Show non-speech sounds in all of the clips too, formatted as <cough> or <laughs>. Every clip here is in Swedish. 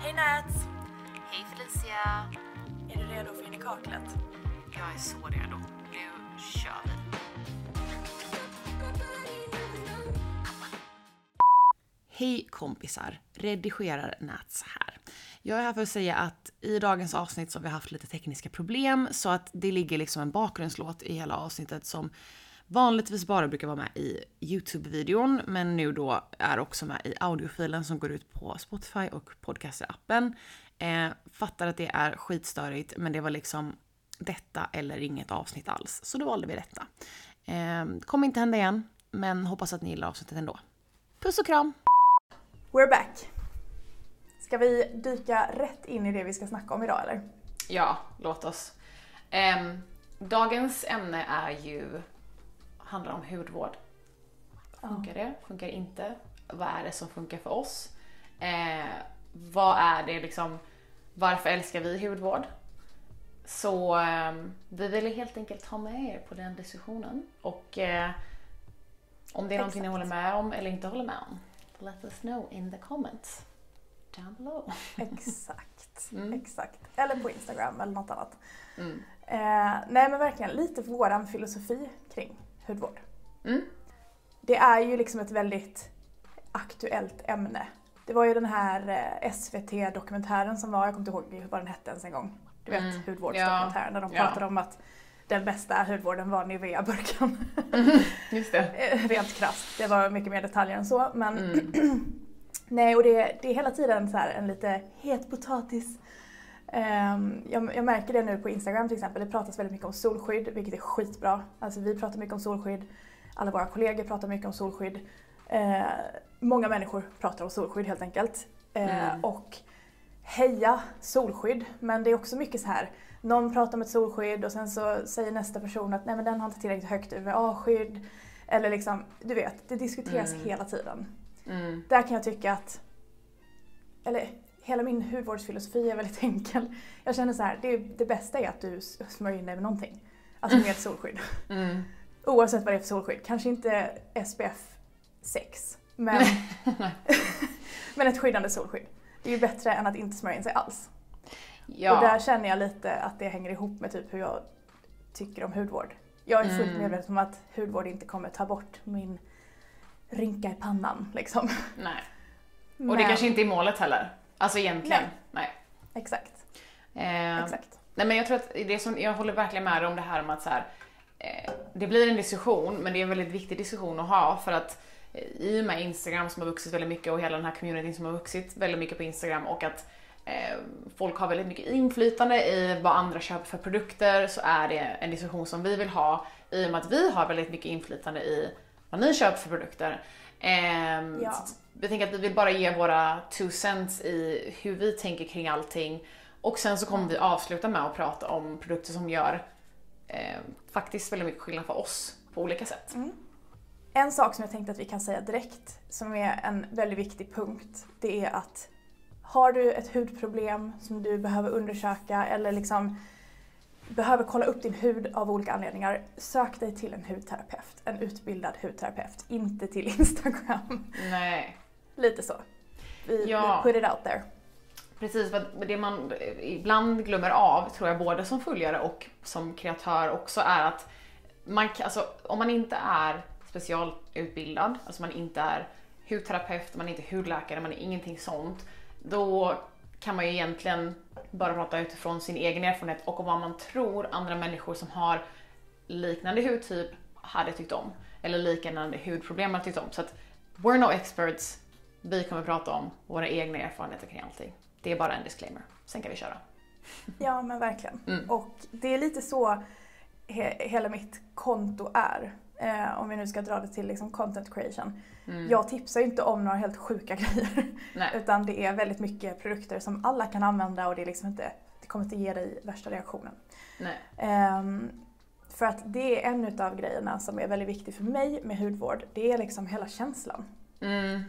Hej Nats! Hej Felicia! Är du redo för in i kaklet? Jag är så redo. Nu kör vi. Hej kompisar! Redigerar Nats här. Jag är här för att säga att i dagens avsnitt så har vi haft lite tekniska problem så att det ligger liksom en bakgrundslåt i hela avsnittet som vanligtvis bara brukar vara med i Youtube-videon men nu då är också med i audiofilen som går ut på Spotify och podcaster-appen. Eh, fattar att det är skitstörigt men det var liksom detta eller inget avsnitt alls så då valde vi detta. Eh, kommer inte hända igen men hoppas att ni gillar avsnittet ändå. Puss och kram! We're back! Ska vi dyka rätt in i det vi ska snacka om idag eller? Ja, låt oss. Ehm, dagens ämne är ju, handlar om hudvård. Funkar det? Funkar inte? Vad är det som funkar för oss? Eh, vad är det liksom, varför älskar vi hudvård? Så ehm, vi ville helt enkelt ha med er på den diskussionen och eh, om det är någonting ni Exakt. håller med om eller inte håller med om, let us know in the comments down below. <laughs> Exakt, Mm. exakt. Eller på Instagram eller något annat. Mm. Eh, nej men verkligen, lite våran filosofi kring hudvård. Mm. Det är ju liksom ett väldigt aktuellt ämne. Det var ju den här eh, SVT-dokumentären som var, jag kommer inte ihåg vad den hette ens en gång. Du vet Mm. hudvårdsdokumentären där de Ja. pratade om att den bästa hudvården var Nivea-burken. <laughs> Just det. <laughs> Eh, Rent krasst, det var mycket mer detaljer än så. Men Mm. <clears throat> nej, och det, det är hela tiden så en lite het potatis. Ehm, jag, jag märker det nu på Instagram till exempel, det pratas väldigt mycket om solskydd, vilket är skitbra. Alltså vi pratar mycket om solskydd, alla våra kollegor pratar mycket om solskydd. Eh, många människor pratar om solskydd helt enkelt. Eh, Mm. Och heja solskydd, men det är också mycket så här någon pratar om ett solskydd och sen så säger nästa person att nej men den har inte tillräckligt högt UVA-skydd. Eller liksom, du vet, det diskuteras Mm. hela tiden. Mm. Där kan jag tycka att, eller hela min hudvårdsfilosofi är väldigt <laughs> enkel. Jag känner så här, det, det bästa är att du smörjer in dig med någonting. Alltså med ett solskydd. <laughs> Mm. Oavsett vad det är för solskydd. Kanske inte SPF 6, men, <laughs> men ett skyddande solskydd. Det är ju bättre än att inte smörja in sig alls. Ja. Och där känner jag lite att det hänger ihop med typ hur jag tycker om hudvård. Jag är fullt Mm. medveten om att hudvård inte kommer ta bort min rynka i pannan liksom. Nej. Och Men- det kanske inte är målet heller. Alltså egentligen. Nej. Exakt, Eh, exakt. nej men jag tror att det som, jag håller verkligen med om det här om att så här, eh, det blir en diskussion, men det är en väldigt viktig diskussion att ha för att eh, i och med Instagram som har vuxit väldigt mycket och hela den här communityn som har vuxit väldigt mycket på Instagram och att eh, folk har väldigt mycket inflytande i vad andra köper för produkter så är det en diskussion som vi vill ha i och med att vi har väldigt mycket inflytande i vad ni köper för produkter. Ehm, Ja. Vi tänker att vi vill bara ge våra two cents i hur vi tänker kring allting och sen så kommer vi avsluta med att prata om produkter som gör eh, faktiskt väldigt mycket skillnad för oss på olika sätt. En sak som jag tänkte att vi kan säga direkt, som är en väldigt viktig punkt, det är att har du ett hudproblem som du behöver undersöka eller liksom behöver kolla upp din hud av olika anledningar, sök dig till en hudterapeut, en utbildad hudterapeut, inte till <laughs> Instagram. Nej. Lite så. Vi, Ja. vi put it out there. Precis, för det man ibland glömmer av, tror jag, både som följare och som kreatör också, är att man, alltså, om man inte är specialutbildad, alltså man inte är hudterapeut, man är inte hudläkare, man är ingenting sånt, då kan man ju egentligen bara prata utifrån sin egen erfarenhet och vad man tror andra människor som har liknande hudtyp hade tyckt om. Eller liknande hudproblem hade tyckt om. Så att we're no experts. Vi kommer prata om våra egna erfarenheter kring allting. Det är bara en disclaimer. Sen kan vi köra. <laughs> Ja men verkligen. Mm. Och det är lite så he- hela mitt konto är. Eh, om vi nu ska dra det till liksom content creation. Mm. Jag tipsar ju inte om några helt sjuka <laughs> grejer. Nej. Utan det är väldigt mycket produkter som alla kan använda och det, är liksom inte, det kommer inte ge dig värsta reaktionen. Ehm, för att det är en av grejerna som är väldigt viktig för mig med hudvård. Det är liksom hela känslan. Mm.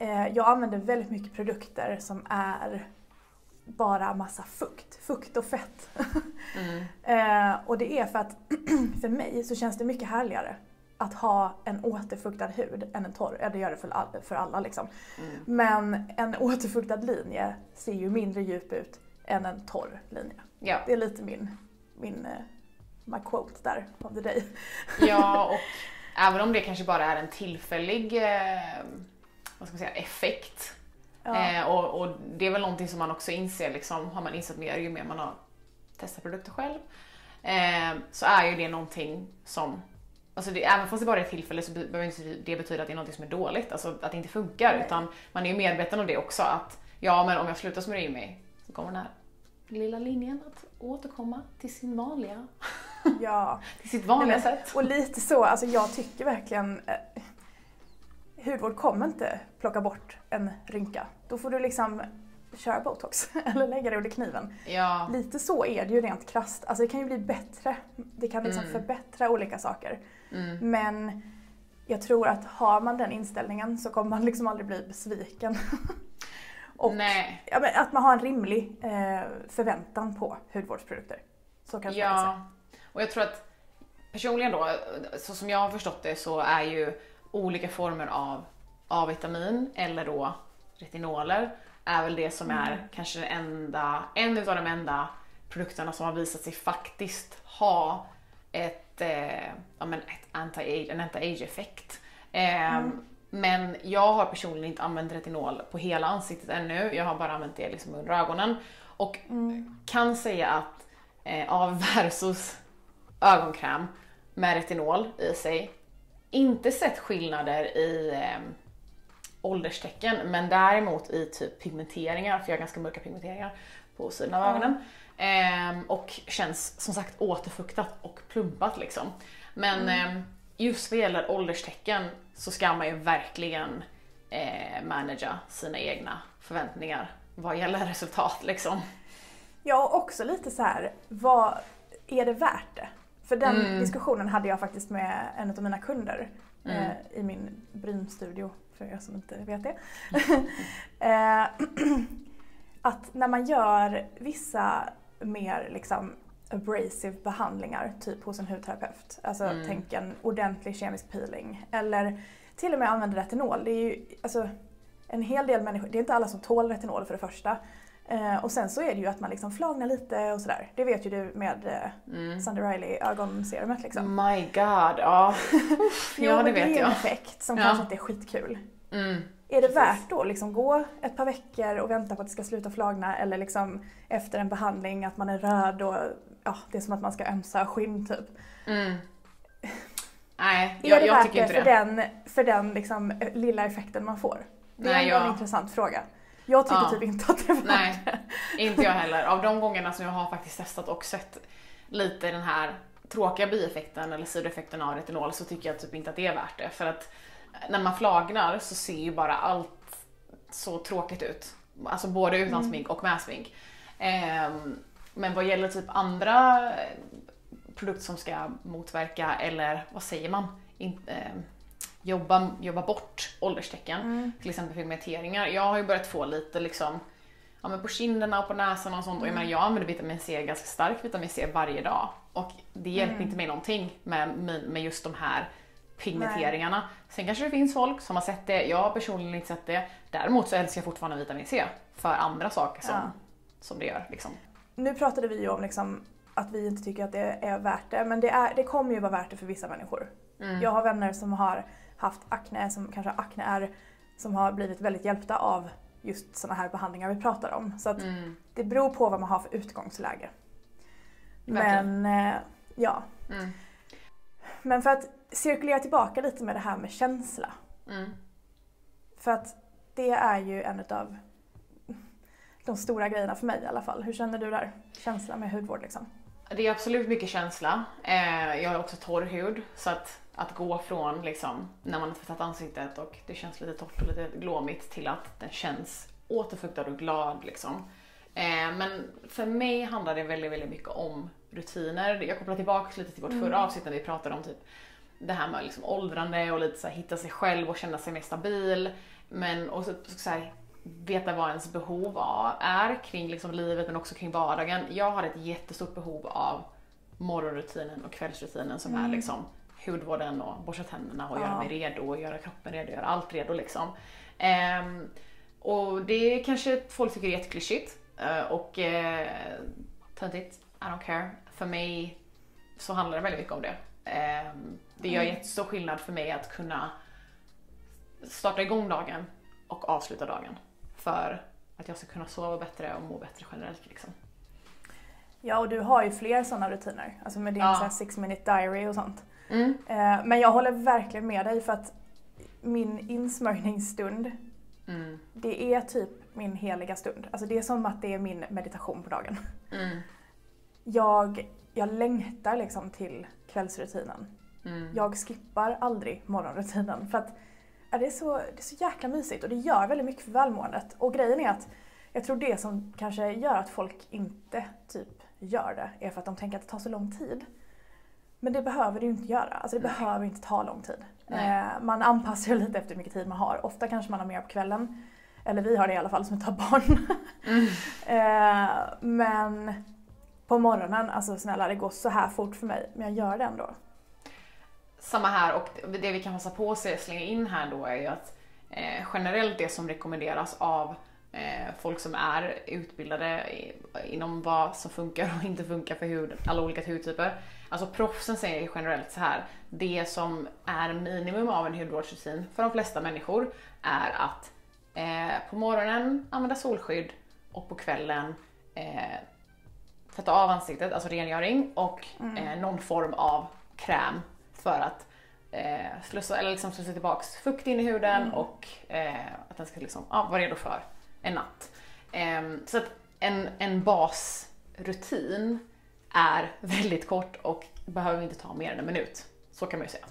Eh, jag använder väldigt mycket produkter som är bara massa fukt. Fukt och fett. Mm. <laughs> Eh, och det är för att <clears throat> för mig så känns det mycket härligare att ha en återfuktad hud än en torr. Ja, det gör det för, all, för alla liksom. Mm. Men en återfuktad linje ser ju mindre djup ut än en torr linje. Ja. Det är lite min, min eh, my quote där of the day. <laughs> Ja, och även om det kanske bara är en tillfällig eh, vad ska man säga, effekt. Ja. Eh, och, och det är väl någonting som man också inser, liksom, har man insett mer ju mer man har testat produkter själv. Eh, så är ju det någonting som, alltså det, även fast det bara är ett tillfälle så be- behöver inte det betyda att det är någonting som är dåligt, alltså att det inte funkar. Nej. Utan man är ju medveten om det också att ja men om jag slutar smörja in mig så kommer den här lilla linjen att återkomma till sin vanliga, ja. <laughs> till sitt vanliga Nej, men- sätt. Och lite så, alltså jag tycker verkligen eh, hudvård kommer inte plocka bort en rynka. Då får du liksom köra botox <laughs> eller lägga det under kniven. Ja. Lite så är det ju rent krasst. Alltså det kan ju bli bättre. Det kan liksom Mm. förbättra olika saker. Mm. Men jag tror att har man den inställningen så kommer man liksom aldrig bli besviken. <laughs> Och Nej. ja, att man har en rimlig eh, förväntan på hudvårdsprodukter. Så kanske man kan säga. Ja, och jag tror att personligen då, så som jag har förstått det så är ju olika former av A-vitamin eller då retinoler är väl det som är kanske den enda, en utav de enda produkterna som har visat sig faktiskt ha ett, eh, ja, men ett anti-age, en anti-age effekt. Eh, Men jag har personligen inte använt retinol på hela ansiktet ännu. Jag har bara använt det liksom under ögonen. Och kan säga att eh, av <laughs> versus ögonkräm med retinol i sig inte sett skillnader i eh, ålderstecken men däremot i typ pigmenteringar, för jag har ganska mörka pigmenteringar på sidan av ögonen. Ehm, och känns som sagt återfuktat och plumpat liksom. Men ehm, just vad gäller ålderstecken så ska man ju verkligen eh, managera sina egna förväntningar vad gäller resultat liksom. Ja, och också lite så här, vad är det värt det? För den Mm. diskussionen hade jag faktiskt med en av mina kunder Mm. eh, i min brynstudio, för er som inte vet det. <laughs> eh, <clears throat> att när man gör vissa mer liksom abrasive behandlingar, typ hos en hudterapeut, alltså Mm. tänk en ordentlig kemisk peeling, eller till och med använder retinol. Det är ju alltså, en hel del människor, det är inte alla som tål retinol för det första. Eh, och sen så är det ju att man liksom flagnar lite och sådär. Det vet ju du med eh, Mm. Sunday Riley ögonserumet liksom. My god, ja. <laughs> Jo, <laughs> ja det men det är vet en jag. effekt som Ja. kanske inte är skitkul. Mm. Är det Precis. värt då liksom gå ett par veckor och vänta på att det ska sluta flagna eller liksom efter en behandling att man är röd och ja, det är som att man ska ömsa skinn typ. Mm. <laughs> Nej, Är jag, det jag värt tycker inte för det. den, för den liksom, eh, lilla effekten man får? Det är Nej, en jag- intressant fråga. Jag tycker Ja. typ inte att det var Nej, det. inte jag heller. Av de gångerna som jag har faktiskt testat och sett lite den här tråkiga bieffekten eller sidoeffekten av retinol så tycker jag typ inte att det är värt det. För att när man flagnar så ser ju bara allt så tråkigt ut. Alltså både utan Mm. smink och med smink. Ehm, men vad gäller typ andra produkter som ska motverka eller vad säger man? In, ehm, jobba, jobba bort ålderstecken, Mm. till exempel pigmenteringar. Jag har ju börjat få lite liksom ja, men på kinderna och på näsan och sånt. Och jag menar jag använder vitamin C, ganska stark vitamin C varje dag. Och det hjälper Mm. inte mig någonting med, med, just de här pigmenteringarna. Sen kanske det finns folk som har sett det, jag har personligen inte sett det. Däremot så älskar jag fortfarande vitamin C för andra saker som, Ja. som det gör. Liksom. Nu pratade vi ju om liksom att vi inte tycker att det är värt det, men det, är, det kommer ju vara värt det för vissa människor. Mm. Jag har vänner som har haft akne, som kanske akne är, som har blivit väldigt hjälpta av just sådana här behandlingar vi pratar om. Så att Mm. det beror på vad man har för utgångsläge. Verkligen. Men eh, ja. Mm. Men för att cirkulera tillbaka lite med det här med känsla. Mm. För att det är ju en av de stora grejerna för mig i alla fall. Hur känner du där? Känsla med hudvård liksom. Det är absolut mycket känsla. Eh, jag har också torr hud så att, att gå från liksom, när man har tvättat ansiktet och det känns lite torrt och lite glåmigt till att den känns återfuktad och glad liksom. Eh, men för mig handlar det väldigt, väldigt mycket om rutiner. Jag kopplar tillbaka lite till vårt Mm. förra avsnitt när vi pratade om typ det här med liksom åldrande och lite så här, hitta sig själv och känna sig mer stabil. Men och så, så här, veta vad ens behov av- är kring liksom livet men också kring vardagen. Jag har ett jättestort behov av morgonrutinen och kvällsrutinen som är Mm. liksom hudvården och borsta tänderna och Ja. göra mig redo och göra kroppen redo, göra allt redo liksom. Ehm, och det kanske folk tycker är jätteklyschigt eh, och uh, töntigt, I don't care. För mig så handlar det väldigt mycket om det. Ehm, det gör Mm. jättestor skillnad för mig att kunna starta igång dagen och avsluta dagen. För att jag ska kunna sova bättre och må bättre generellt liksom. Ja, och du har ju fler sådana rutiner. Alltså med din Ja. six minute diary och sånt. Mm. Eh, men jag håller verkligen med dig för att min insmörjningsstund, Mm. det är typ min heliga stund. Alltså det är som att det är min meditation på dagen. Mm. Jag, jag längtar liksom till kvällsrutinen. Mm. Jag skippar aldrig morgonrutinen för att ja, det, är så, det är så jäkla mysigt och det gör väldigt mycket för välmåendet. Och grejen är att jag tror det som kanske gör att folk inte typ gör det är för att de tänker att det tar så lång tid. Men det behöver det ju inte göra. Alltså det Nej. behöver inte ta lång tid. Nej. Eh, man anpassar ju lite efter hur mycket tid man har. Ofta kanske man har mer på kvällen. Eller vi har det i alla fall som inte har barn. Mm. <laughs> eh, men på morgonen, alltså snälla det går så här fort för mig. Men jag gör det ändå. Samma här och det vi kan passa på att slänga in här då är ju att eh, generellt det som rekommenderas av eh, folk som är utbildade inom vad som funkar och inte funkar för hud, alla olika hudtyper. Alltså proffsen säger ju generellt så här. Det som är minimum av en hudvårdsrutin för de flesta människor är att eh, på morgonen använda solskydd och på kvällen eh, tvätta av ansiktet, alltså rengöring och eh, någon form av kräm för att eh, slussa, eller liksom slussa tillbaks fukt in i huden och eh, att den ska liksom, ja, vara redo för en natt. Ehm, så att en, en basrutin är väldigt kort och behöver inte ta mer än en minut. Så kan man ju säga.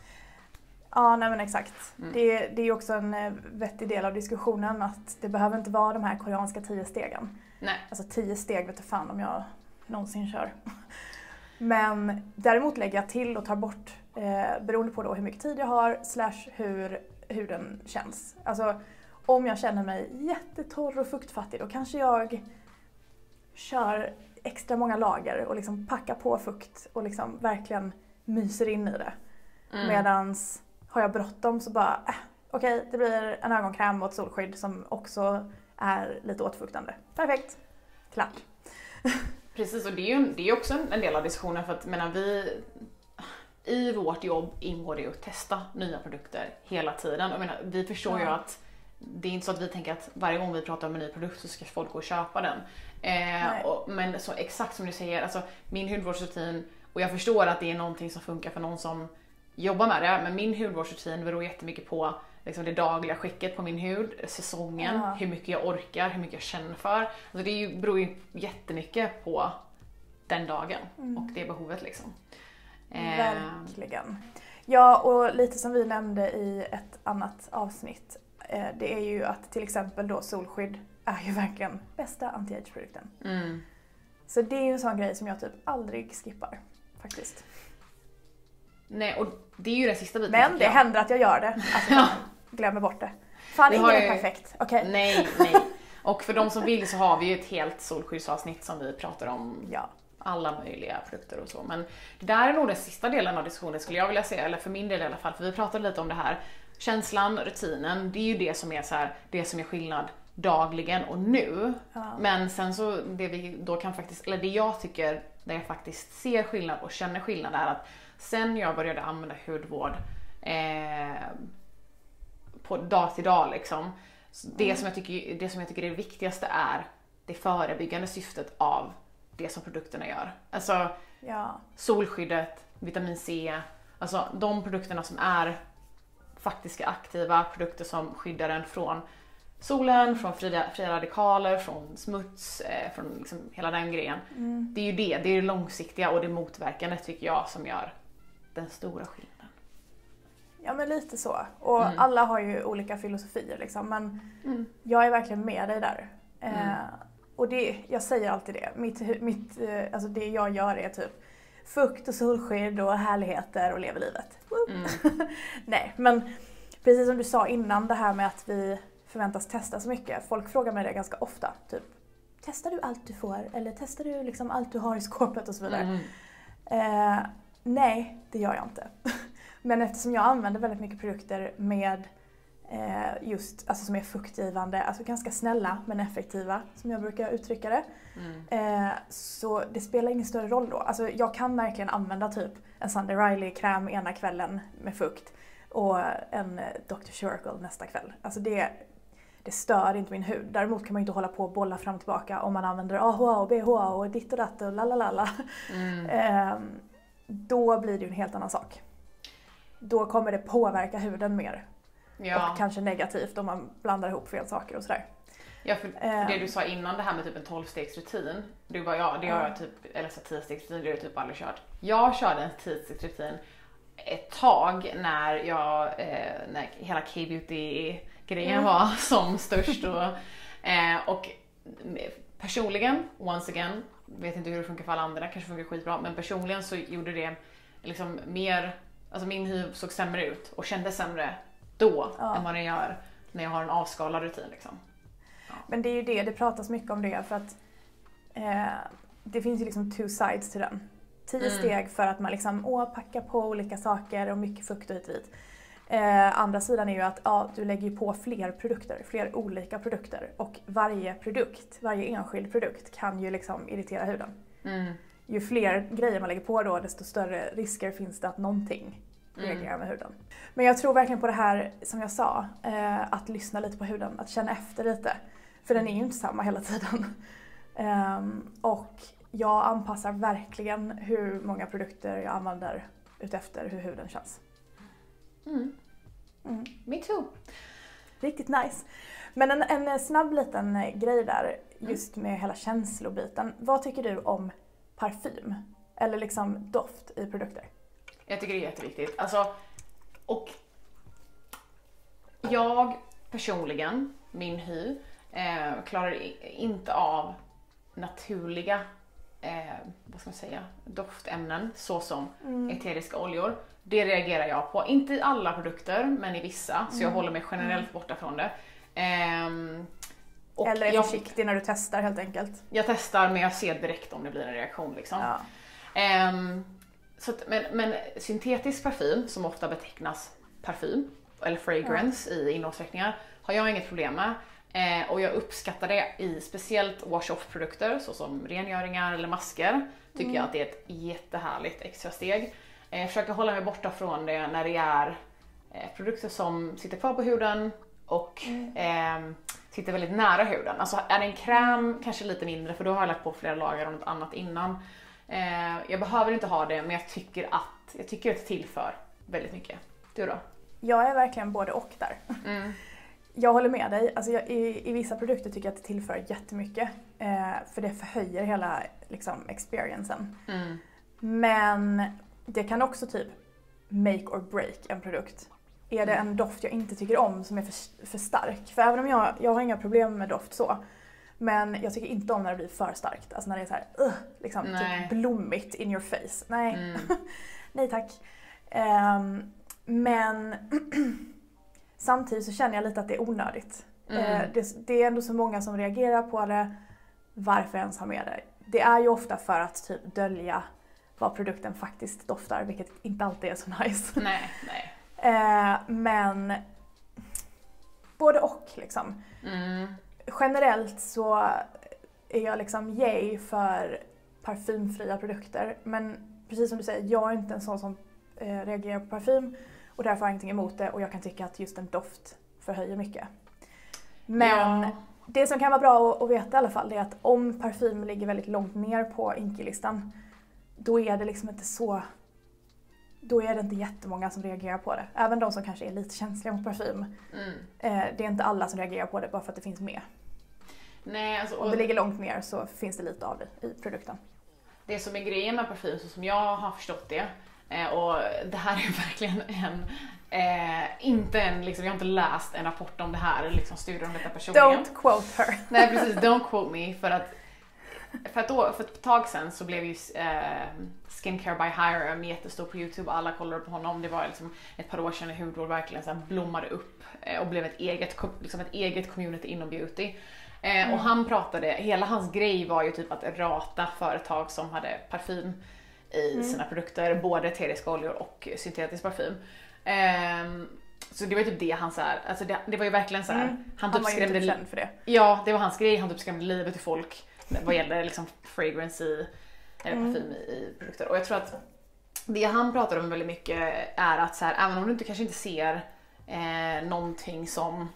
Ja, nej men exakt. Mm. Det, det är också en eh, vettig del av diskussionen att det behöver inte vara de här koreanska tio stegen. Nej. Alltså tio steg vet du fan om jag någonsin kör. Men däremot lägger jag till och tar bort eh, beroende på då hur mycket tid jag har slash hur huden känns. Alltså om jag känner mig jättetorr och fuktfattig då kanske jag kör extra många lager och liksom packar på fukt och liksom verkligen myser in i det. Mm. Medans har jag bråttom så bara, äh, okej det blir en ögonkräm och ett solskydd som också är lite återfuktande. Perfekt. Klart. <laughs> Precis, och det är ju det är ju också en, del av diskussionen för att menar, vi i vårt jobb ingår det ju att testa nya produkter hela tiden. Jag menar, vi förstår ju Ja. att det är inte så att vi tänker att varje gång vi pratar om en ny produkt så ska folk gå och köpa den. Eh, och, men så exakt som du säger, alltså min hudvårdsrutin, och jag förstår att det är någonting som funkar för någon som jobbar med det, men min hudvårdsrutin beror jättemycket på liksom det dagliga skicket på min hud, säsongen, Ja. hur mycket jag orkar, hur mycket jag känner för. Alltså det beror ju jättemycket på den dagen och det behovet liksom. Eh, Verkligen. Ja, och lite som vi nämnde i ett annat avsnitt. Eh, det är ju att till exempel då solskydd är ju <laughs> verkligen bästa anti-age-produkten. mm. Så det är ju en sån grej som jag typ aldrig skippar. Faktiskt. Nej, och det är ju den sista biten. Men det jag. händer att jag gör det. Alltså, <laughs> glömmer bort det. Fan, har är ju- perfekt. Okej? Nej, nej. Och för de som vill så har vi ju ett helt solskyddsavsnitt som vi pratar om Ja. alla möjliga produkter och så. Men det där är nog den sista delen av diskussionen skulle jag vilja säga, eller för min del i alla fall, för vi pratade lite om det här. Känslan, rutinen, det är ju det som är så här, det som är skillnad dagligen och nu. Ja. Men sen så det vi då kan faktiskt, eller det jag tycker, där jag faktiskt ser skillnad och känner skillnad är att sen jag började använda hudvård eh, på dag till dag liksom. Det, som jag tycker, det som jag tycker är det viktigaste är det förebyggande syftet av det som produkterna gör. Alltså ja. solskyddet, vitamin C, alltså de produkterna som är faktiska aktiva produkter som skyddar en från solen, från fria, fria radikaler, från smuts, eh, från liksom hela den grejen. Mm. Det är ju det, det är det långsiktiga och det motverkande tycker jag som gör den stora skillnaden. Ja men lite så. Och Mm. alla har ju olika filosofier liksom. Men Mm. jag är verkligen med dig där. Eh, Mm. och det, jag säger alltid det. Mitt, mitt, eh, alltså det jag gör är typ fukt och solskydd och härligheter och lever livet. Mm. <laughs> Nej men precis som du sa innan det här med att vi förväntas testa så mycket. Folk frågar mig det ganska ofta. Typ, testar du allt du får? Eller testar du liksom allt du har i skåpet och så vidare? Mm. Eh, nej, det gör jag inte. <laughs> Men eftersom jag använder väldigt mycket produkter med eh, just, alltså som är fuktgivande, alltså ganska snälla men effektiva som jag brukar uttrycka det. Mm. Eh, så det spelar ingen större roll då. Alltså jag kan verkligen använda typ en Sunday Riley-kräm ena kvällen med fukt och en eh, Dr. Circle nästa kväll. Alltså det, det stör inte min hud. Däremot kan man inte hålla på och bolla fram och tillbaka om man använder AHA och BHA och ditt och datt och lalalala. Mm. Eh, då blir det ju en helt annan sak. Då kommer det påverka huden mer. Ja. Och kanske negativt om man blandar ihop fel saker och sådär. Ja, för, det du sa innan det här med typ en 12-stegsrutin. Du bara, ja, det har Ja. jag typ, eller så 10-stegsrutin, det har du typ aldrig kört. Jag körde en 10-stegsrutin ett tag när jag, eh, när hela K-beauty-grejen Mm. var <laughs> som störst och, eh, och personligen, once again, vet inte hur det funkar för alla andra, kanske funkar skitbra, men personligen så gjorde det liksom mer, alltså min hy såg sämre ut och kändes sämre då Ja. än vad den gör när jag har en avskalad rutin liksom. Men det är ju det, det pratas mycket om det för att eh, det finns ju liksom two sides till den. Tio Mm. steg för att man liksom, åh, packar på olika saker och mycket fukt och hit och dit. Eh, andra sidan är ju att ja, du lägger på fler produkter, fler olika produkter. Och varje produkt, varje enskild produkt kan ju liksom irritera huden. Mm. Ju fler grejer man lägger på då, desto större risker finns det att någonting Mm. reagerar med huden. Men jag tror verkligen på det här som jag sa, eh, att lyssna lite på huden, att känna efter lite. För den är ju inte samma hela tiden. <laughs> Ehm, och jag anpassar verkligen hur många produkter jag använder utefter hur huden känns. Mm. Mm. Me too. Riktigt nice. Men en, en snabb liten grej där, just med hela känslobiten. Vad tycker du om parfym? Eller liksom doft i produkter? Jag tycker det är jätteviktigt. Alltså, och jag personligen, min hy, eh, klarar inte av naturliga eh, vad ska man säga, doftämnen såsom eteriska oljor. Det reagerar jag på. Inte i alla produkter, men i vissa. Så jag håller mig generellt borta från det. Ehm, och Eller är jag, försiktig när du testar helt enkelt. jag testar men jag ser direkt om det blir en reaktion. Liksom. Ja. Ehm, så att, men, men syntetisk parfym, som ofta betecknas parfym, eller fragrance i innehållsförteckningar, har jag inget problem med. Eh, och jag uppskattar det i speciellt wash-off-produkter såsom rengöringar eller masker. Tycker jag att det är ett jättehärligt extra steg. Eh, jag försöker hålla mig borta från det när det är eh, produkter som sitter kvar på huden och ehm, sitter väldigt nära huden. Alltså är det en kräm, kanske lite mindre för då har jag lagt på flera lager av något annat innan. Eh, jag behöver inte ha det men jag tycker att jag tycker att det tillför väldigt mycket. Du då? Jag är verkligen både och där. Mm. <laughs> Jag håller med dig. Alltså jag, i, I vissa produkter tycker jag att det tillför jättemycket. Eh, för det förhöjer hela liksom, experiencen. Mm. Men det kan också typ make or break en produkt. Är det en doft jag inte tycker om som är för, för stark? För även om jag, jag har inga problem med doft så. Men jag tycker inte om när det blir för starkt. Alltså när det är så här, uh, liksom typ blommigt in your face. Nej, Mm. <laughs> nej tack. Ehm, men <clears throat> samtidigt så känner jag lite att det är onödigt. Mm. Eh, det, det är ändå så många som reagerar på det. Varför ens ha med det? Det är ju ofta för att typ dölja vad produkten faktiskt doftar, vilket inte alltid är så <laughs> nice. Nej, nej. Eh, men både och liksom. Mm. Generellt så är jag liksom yay för parfymfria produkter. Men precis som du säger, jag är inte en sån som eh, reagerar på parfym och därför har jag ingenting emot det och jag kan tycka att just en doft förhöjer mycket. Men Ja. det som kan vara bra att, att veta i alla fall är att om parfym ligger väldigt långt ner på Inki-listan då är det liksom inte så då är det inte jättemånga som reagerar på det. Även de som kanske är lite känsliga mot parfym. Mm. Eh, det är inte alla som reagerar på det bara för att det finns med. Nej, alltså, Om det ligger långt ner så finns det lite av det i produkten. det som är grejen med parfym, så som jag har förstått det, eh, och det här är <laughs> verkligen en, eh, inte en, liksom, jag har inte läst en rapport om det här, eller liksom studier om detta personligen. Don't quote her. Nej precis, <laughs> don't quote me för att för, att då, för ett tag sedan så blev ju eh, Skincare by Hiram jättestor på Youtube, alla kollade på honom. Det var liksom ett par år sedan när hudvård verkligen så blommade upp eh, och blev ett eget, liksom ett eget community inom beauty. Eh, Mm. Och han pratade, hela hans grej var ju typ att rata företag som hade parfym i sina produkter, både eteriska oljor och syntetisk parfym. Ehm, så det var typ det han så här, alltså det, det var ju verkligen så här, Mm. han Han typ var ju skrämde känd för det. Ja, det var hans grej. Han typ skrämde livet i folk vad gäller liksom fragrance i, eller Mm. parfym i, produkter. Och jag tror att det han pratar om väldigt mycket är att så här, även om du inte kanske inte ser eh, någonting som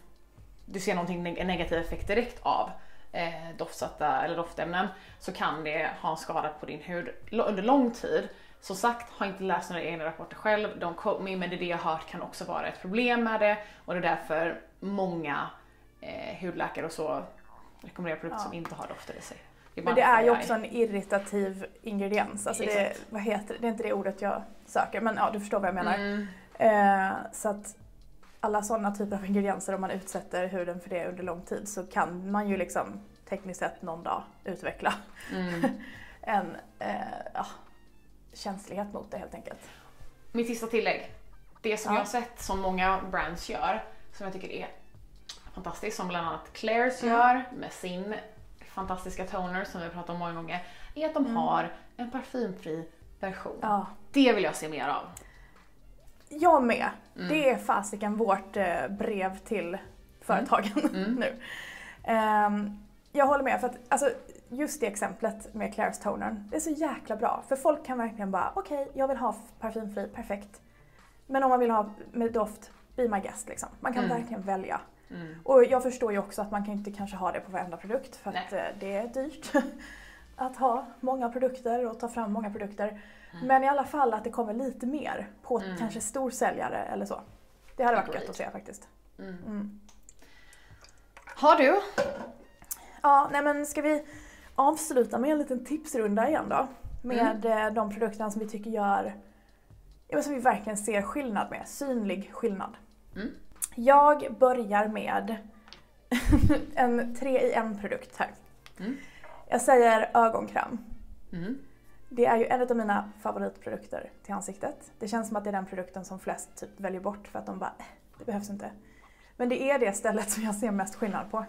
du ser någonting neg- negativ effekt direkt av eh, doftsatta eller doftämnen så kan det ha en skada på din hud under lång tid. Som sagt, har inte läst några egna rapporter själv, quote me, men det det jag hört kan också vara ett problem med det och det är därför många eh, hudläkare och så rekommenderar produkter Ja. som inte har dofter i sig. Men det är ju också en irritativ ingrediens. Alltså det, vad heter det är inte det ordet jag söker men ja, du förstår vad jag menar. Mm, Eh, så att alla sådana typer av ingredienser om man utsätter huden för det under lång tid så kan man ju liksom tekniskt sett någon dag utveckla mm. <laughs> en eh, ja, känslighet mot det helt enkelt. Mitt sista tillägg. Det som Ja. jag har sett som många brands gör, som jag tycker är fantastiskt, som bland annat Claire's Mm. gör med sin fantastiska toner som vi pratat om många gånger, är att de Mm. har en parfymfri version. Ja. Det vill jag se mer av. Jag med. Mm. Det är fasiken vårt eh, brev till företagen <laughs> Mm. nu. Ehm, jag håller med för att alltså, just det exemplet med Claire's tonern, det är så jäkla bra. För folk kan verkligen bara, okej jag vill ha parfymfri, perfekt. Men om man vill ha med doft, be my guest liksom. Man kan Mm. verkligen välja. Mm. Och jag förstår ju också att man kan inte kanske ha det på varenda produkt för att Nej. eh, det är dyrt <laughs> att ha många produkter och ta fram många produkter. Mm. Men i alla fall att det kommer lite mer på Mm. kanske stor säljare eller så. Det hade varit gött att se faktiskt. Mm. Mm. Har du? Ja, nej men ska vi avsluta med en liten tipsrunda igen då? Med Mm. eh, de produkterna som vi tycker gör, ja, som vi verkligen ser skillnad med, synlig skillnad. Mm. Jag börjar med <laughs> en tre i en produkt här. Mm. Jag säger ögonkräm. Mm. Det är ju en av mina favoritprodukter till ansiktet. Det känns som att det är den produkten som flest typ väljer bort för att de bara, "Eh, det behövs inte. Men det är det stället som jag ser mest skillnad på. Om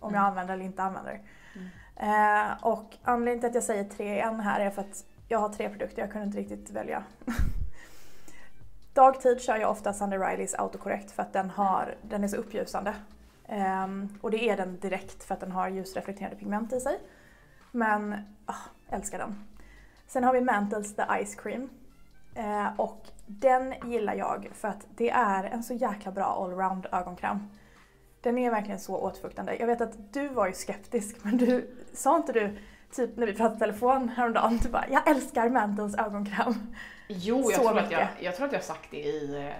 jag Mm. använder eller inte använder. Mm. Eh, och anledningen till att jag säger tre i en här är för att jag har tre produkter, jag kunde inte riktigt välja. <laughs> Dagtid kör jag ofta Sunday Rileys autokorrekt för att den, har, den är så uppljusande. Um, och det är den direkt för att den har ljusreflekterande pigment i sig. Men, ah, älskar den. Sen har vi Mantles The Ice Cream. Uh, och den gillar jag för att det är en så jäkla bra allround ögonkräm. Den är verkligen så återfuktande. Jag vet att du var ju skeptisk <laughs> men du, sa inte du typ när vi pratade i telefon häromdagen, du bara “jag älskar Mantles ögonkräm”. Jo, jag Så tror, att jag, jag tror att jag har sagt det i... eh,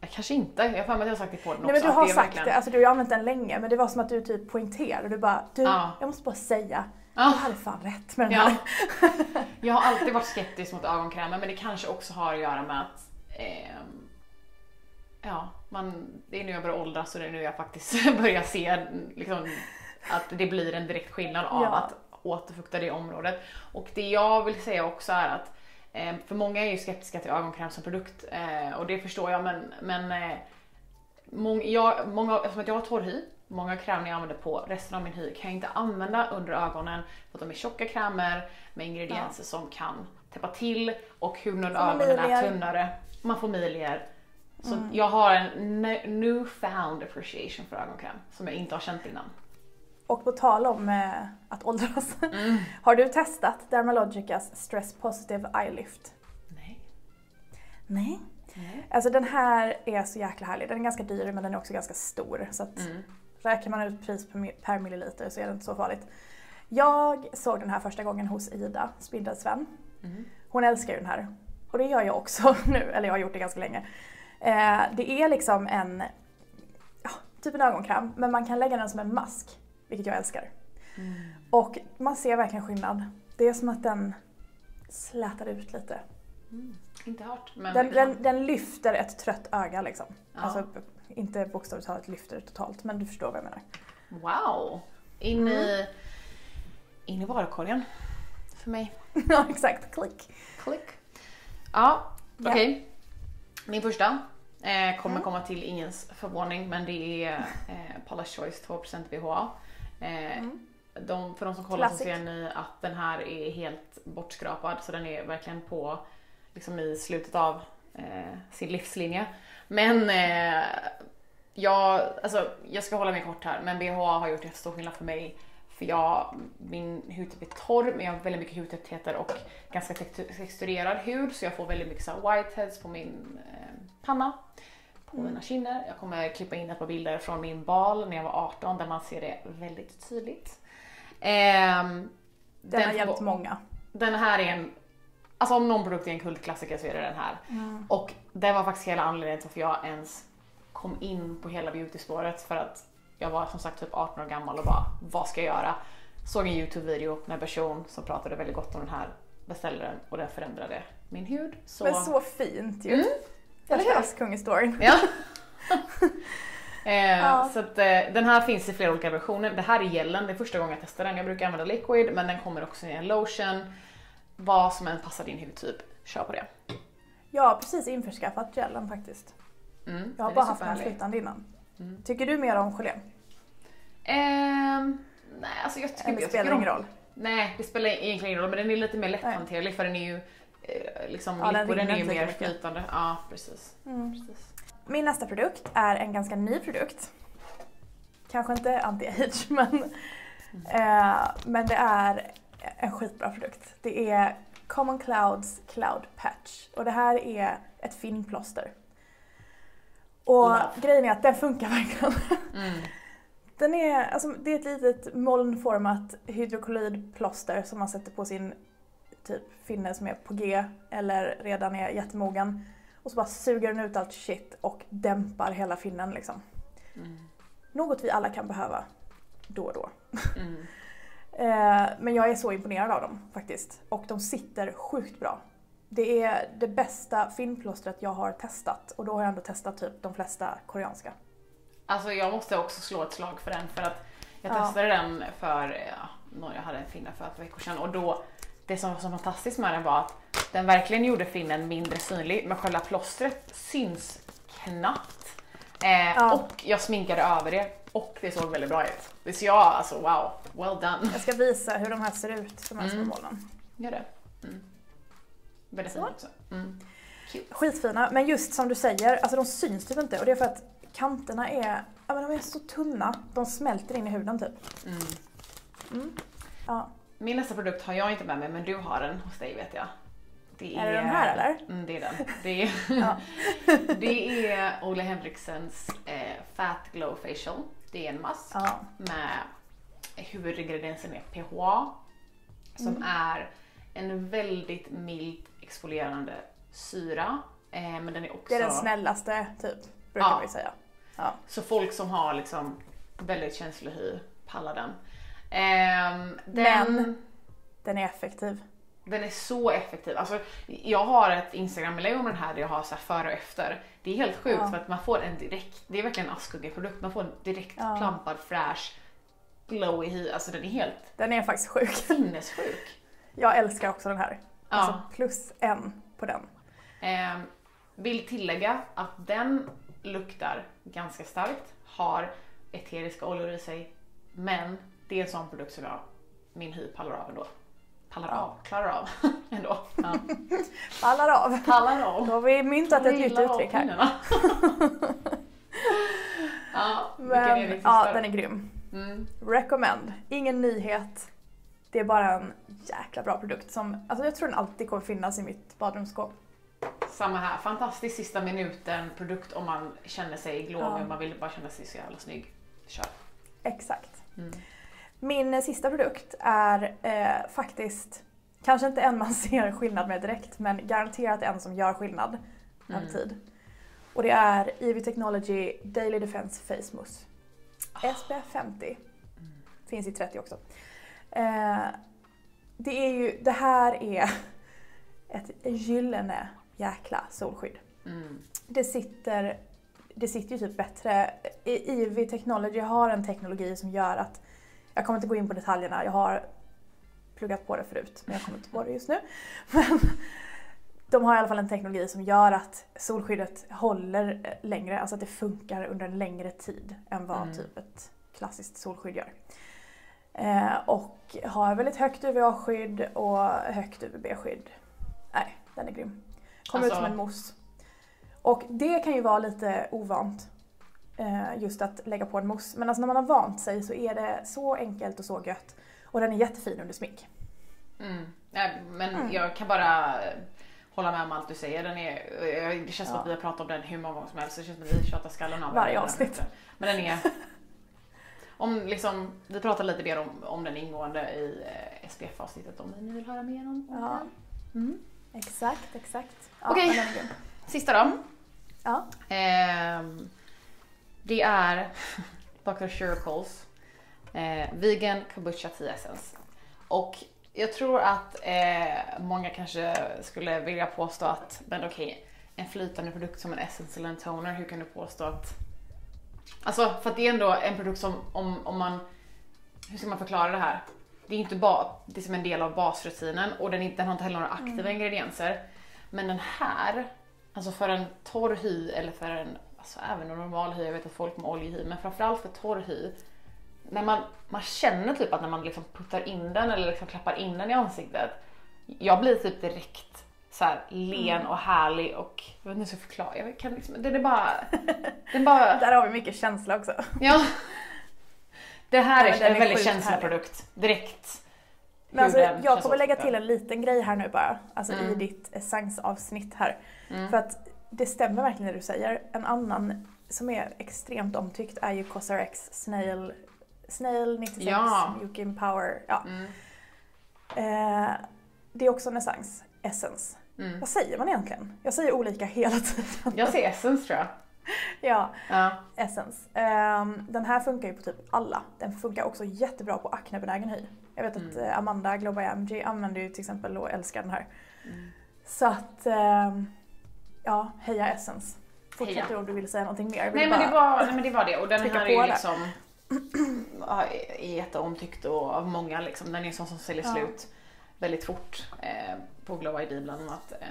Jag kanske inte, jag har för mig att jag har sagt det i podden Nej men du har det sagt verkligen- det, alltså du har använt den länge men det var som att du typ poängterade, du bara “du, Ja. jag måste bara säga, Ja. du hade fan rätt med den Ja. här”. <laughs> Jag har alltid varit skeptisk mot ögonkrämer men det kanske också har att göra med att ehm, ja, man, det är nu jag börjar åldras och det är nu jag faktiskt <laughs> börjar se liksom, att det blir en direkt skillnad av Ja. att återfukta det området. Och det jag vill säga också är att eh, för många är ju skeptiska till ögonkräm som produkt eh, och det förstår jag men, men eh, många, jag, många, eftersom jag har torr hy, många krämer jag använder på resten av min hy kan jag inte använda under ögonen för att de är tjocka krämer med ingredienser som kan täppa till och huden under ögonen är tunnare. Man får milier. Så Mm. jag har en ne- newfound appreciation för ögonkräm som jag inte har känt innan. Och på tal om eh, att åldras, <laughs> Mm. har du testat Dermalogicas Stress Positive Eye Lift? Nej. Nej. Nej. Alltså den här är så jäkla härlig. Den är ganska dyr men den är också ganska stor. Så att Mm. räknar man ut pris per, mi- per milliliter så är det inte så farligt. Jag såg den här första gången hos Ida, Spindelsvän. Mm. Hon älskar ju den här. Och det gör jag också <laughs> nu, eller jag har gjort det ganska länge. Eh, det är liksom en, ja, typ en ögonkräm, men man kan lägga den som en mask, vilket jag älskar. Mm. Och man ser verkligen skillnad. Det är som att den slätar ut lite. Inte hört. Men Den, den, den lyfter ett trött öga liksom. Ja. Alltså inte bokstavligt talat lyfter totalt, men du förstår vad jag menar. Wow! In i, in i varukorgen. För mig. <laughs> ja, exakt. Klick. Klick. Ja, okej. Min första eh, kommer Mm. komma till ingens förvåning men det är eh, Paula's Choice 2% BHA. Eh, Mm. de, för de som kollar så Classic. ser ni att den här är helt bortskrapad så den är verkligen på liksom i slutet av eh, sin livslinje. Men eh, jag, alltså, jag ska hålla mig kort här men BHA har gjort jättestor skillnad för mig. För jag, min hudtyp är torr men jag har väldigt mycket hudtätheter och ganska textu- texturerad hud så jag får väldigt mycket så här whiteheads på min eh, panna, på mina kinder. Jag kommer klippa in ett par bilder från min bal när jag var 18 där man ser det väldigt tydligt. Ehm, Den, har får- hjälpt många. den här är en, alltså om någon produkt är en kultklassiker så är det den här. Och det var faktiskt hela anledningen till varför jag ens kom in på hela beautyspåret för att jag var som sagt typ 18 år gammal och bara, vad ska jag göra? Såg en YouTube-video med en person som pratade väldigt gott om den här, beställde den och den förändrade min hud. Så, Men så fint ju. Mm. Eller hur? Ja. <laughs> eh, Ja. Så att, eh, den här finns i flera olika versioner. Det här är gelen, det är första gången jag testar den. Jag brukar använda liquid men den kommer också i en lotion. Vad som än passar din hudtyp, kör på det. Jag har precis införskaffat gelen faktiskt. Mm, Jag har bara haft den här flytande innan. Mm. Tycker du mer om gelé? Ehm, nej, alltså jag tycker Eller jag spelar tycker ingen roll? Nej, det spelar egentligen ingen roll, men den är lite mer lätthanterlig för den är ju eh, liksom, Ja, den liquiden rinner är ju mer flytande. Ja, precis. Mm. precis. Min nästa produkt är en ganska ny produkt. Kanske inte anti-age <laughs> men, eh, men det är en skitbra produkt. Det är Common Clouds Cloud Patch och det här är ett finplåster. Och Love. grejen är att den funkar <laughs> verkligen. Mm. Den är, alltså, det är ett litet molnformat hydrokolydplåster som man sätter på sin typ finne som är på G eller redan är jättemogen. Och så bara suger den ut allt shit och dämpar hela finnen liksom. Mm. Något vi alla kan behöva då och då. Mm. <laughs> Eh, men jag är så imponerad av dem faktiskt. Och de sitter sjukt bra. Det är det bästa finnplåstret jag har testat och då har jag ändå testat typ de flesta koreanska. Alltså jag måste också slå ett slag för den för att jag Ja. testade den för, ja, jag hade en finne för ett par veckor sedan och då, det som var så fantastiskt med den var att den verkligen gjorde finnen mindre synlig men själva plåstret syns knappt. Eh, Ja. Och jag sminkade över det och det såg väldigt bra ut. Så jag, alltså wow, well done. Jag ska visa hur de här ser ut, de här små Mm. molnen. Gör det. Mm. Väldigt Så. fint också. Mm. Skitfina, men just som du säger, alltså de syns typ inte och det är för att kanterna är, ja men de är så tunna. De smälter in i huden typ. Mm. Mm. Ja. Min nästa produkt har jag inte med mig men du har den hos dig vet jag. Det Är det den här, eller? Mm, det är den. Det är, <laughs> <laughs> det är Ole Henriksens eh, Fat Glow Facial. Det är en mask Ja. med huvudingrediensen är PHA som Mm. är en väldigt mild exfolierande syra. Eh, men den är också... Det är den snällaste typ, brukar Ja. vi säga. Ja. Så folk som har liksom väldigt känslig hy pallar den. Ehm, den, Men- Den är effektiv. den är så effektiv. Alltså, jag har ett Instagram-inlägg om den här där jag har så före och efter. Det är helt sjukt Ja. för att man får en direkt, det är verkligen en askuggig-produkt, man får en direkt Ja. plampad, fräsch, glowy hy. Alltså den är helt Den är faktiskt sjuk. <laughs> sinnessjuk. Jag älskar också den här. Ja. Alltså plus en på den. Ehm, vill tillägga att den luktar ganska starkt, har eteriska oljor i sig, men det är en sån produkt som jag, min hy pallar av ändå. Pallar av, klarar av <laughs> ändå. Ja. <laughs> Ballar av. Pallar av. Då har vi myntat ett nytt uttryck här. <laughs> ja, är Men sista ja, den är grym. Mm. Recommend. Ingen nyhet. Det är bara en jäkla bra produkt som, alltså jag tror den alltid kommer finnas i mitt badrumsskåp. Samma här, fantastisk sista minuten produkt om man känner sig glowig Ja. man vill bara känna sig så jävla snygg. Kör. Exakt. Mm. Min eh, sista produkt är eh, faktiskt, kanske inte en man <laughs> ser skillnad med direkt, men garanterat en som gör skillnad över Mm. tid. Och det är EV Technology Daily Defense Face Mousse. Ah. SPF 50. Mm. Finns i 30 också. Eh, det är ju, det här är <laughs> ett gyllene jäkla solskydd. Mm. Det sitter, det sitter ju typ bättre. I- EV Technology har en teknologi som gör att, jag kommer inte gå in på detaljerna, jag har pluggat på det förut men jag kommer inte på det just nu. <laughs> Men de har i alla fall en teknologi som gör att solskyddet håller längre, alltså att det funkar under en längre tid än vad Mm. typ ett klassiskt solskydd gör. Eh, och har väldigt högt UVA-skydd och högt UVB-skydd. Nej, den är grym. Kommer ut Alltså- som en mousse. Och det kan ju vara lite ovant. Eh, just att lägga på en mousse. Men alltså när man har vant sig så är det så enkelt och så gött. Och den är jättefin under smink. Mm. Nej, men Mm. jag kan bara eh, hålla med om allt du säger. Den är, eh, det känns som Ja. att vi har pratat om den hur många gånger som helst. Det känns som att vi tjatar skallen av Varje avsnitt. Men den är... <laughs> Om liksom, vi pratar lite mer om, om den ingående i eh, SPF-avsnittet om ni vill höra mer om, om Ja. den. Mm. Exakt, exakt. Ja, Okej. Sista då. Ja. Ehm, det är Dr. Shirkles eh, Vegan Kombucha Tea Essence. Och jag tror att eh, många kanske skulle vilja påstå att, men okej, en flytande produkt som en essence eller en toner, hur kan du påstå att... Alltså, för att det är ändå en produkt som, om, om man... Hur ska man förklara det här? Det är inte bara, det är som en del av basrutinen och den, den har inte heller några aktiva ingredienser. Men den här, alltså för en torr hy eller för en, alltså även en normal hy, jag vet att folk med oljehy, men framförallt för torr hy. När man, man känner typ att när man liksom puttar in den eller liksom klappar in den i ansiktet, jag blir typ direkt så här len och härlig och jag vet inte hur jag ska förklara, jag kan liksom, den är bara, <laughs> den bara, Där har vi mycket känsla också. ja. Det här Nej, är en väldigt känslig produkt, direkt. Men alltså, jag kommer lägga till en liten grej här nu bara, alltså i Mm. ditt essensavsnitt här. Mm. För att det stämmer verkligen det du säger. En annan som är extremt omtyckt är ju Cosrx Snail, Snail 96 Ja. Yukin Power. Ja. Mm. Eh, det är också en essens. Essence. Mm. Vad säger man egentligen? Jag säger olika hela tiden. Jag ser essence tror jag. ja, Ja. Essence. Ehm, den här funkar ju på typ alla. Den funkar också jättebra på aknebenägen hy. Jag vet att Mm. eh, Amanda Global MG använder ju till exempel och älskar den här. Mm. Så att, ehm, ja, heja Essence. Fortsätt om du vill säga någonting mer. Nej men, det var, nej men det var det och den här är ju liksom <clears throat> är jätteomtyckt och av många liksom. Den är sån som säljer Ja. slut väldigt fort eh, på Glow ID bland annat. Eh,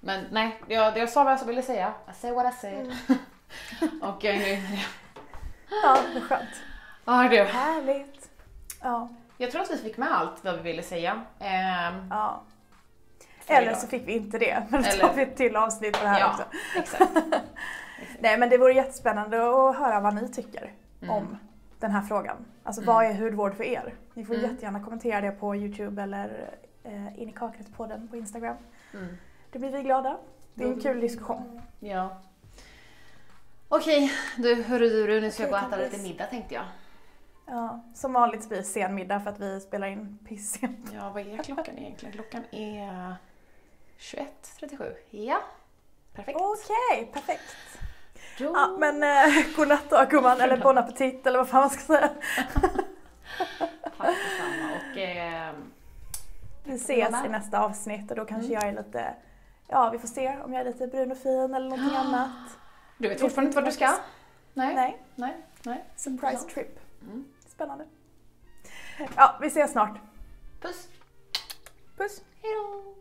men nej, jag, jag sa vad jag ville säga. I say what I said. Mm. <laughs> och jag är nöjd med det. Ja, vad skönt. Ja du, Härligt. Ja, jag tror att vi fick med allt vad vi ville säga. Ehm, ja. Eller idag. så fick vi inte det. <laughs> Men då Eller- tar vi ett till avsnitt på det här Ja, också. <laughs> exakt. Nej men det vore jättespännande att höra vad ni tycker Mm. om den här frågan. Alltså Mm. vad är hudvård för er? Ni får Mm. jättegärna kommentera det på Youtube eller eh, in i kaklet på den på Instagram. Mm. Det blir vi glada. Det är en Mm. kul diskussion. Ja. Okej, du hörru du, nu ska jag gå och äta lite middag tänkte jag. Ja, som vanligt blir det sen middag för att vi spelar in pissent. Ja, vad är klockan egentligen? Klockan är 21.37. Ja, perfekt. Okej, perfekt. Då... Ja, men eh, godnatt då gumman, eller bon appetit eller vad fan man ska säga. <laughs> Tack detsamma och eh, Vi ses i nästa avsnitt och då kanske Mm. jag är lite, ja vi får se om jag är lite brun och fin eller någonting annat. du vet fortfarande inte vart du ska? Nej. Nej, Nej. Nej. surprise Intressant. trip. Mm. Spännande. Ja, vi ses snart. Puss. Puss! Hejdå.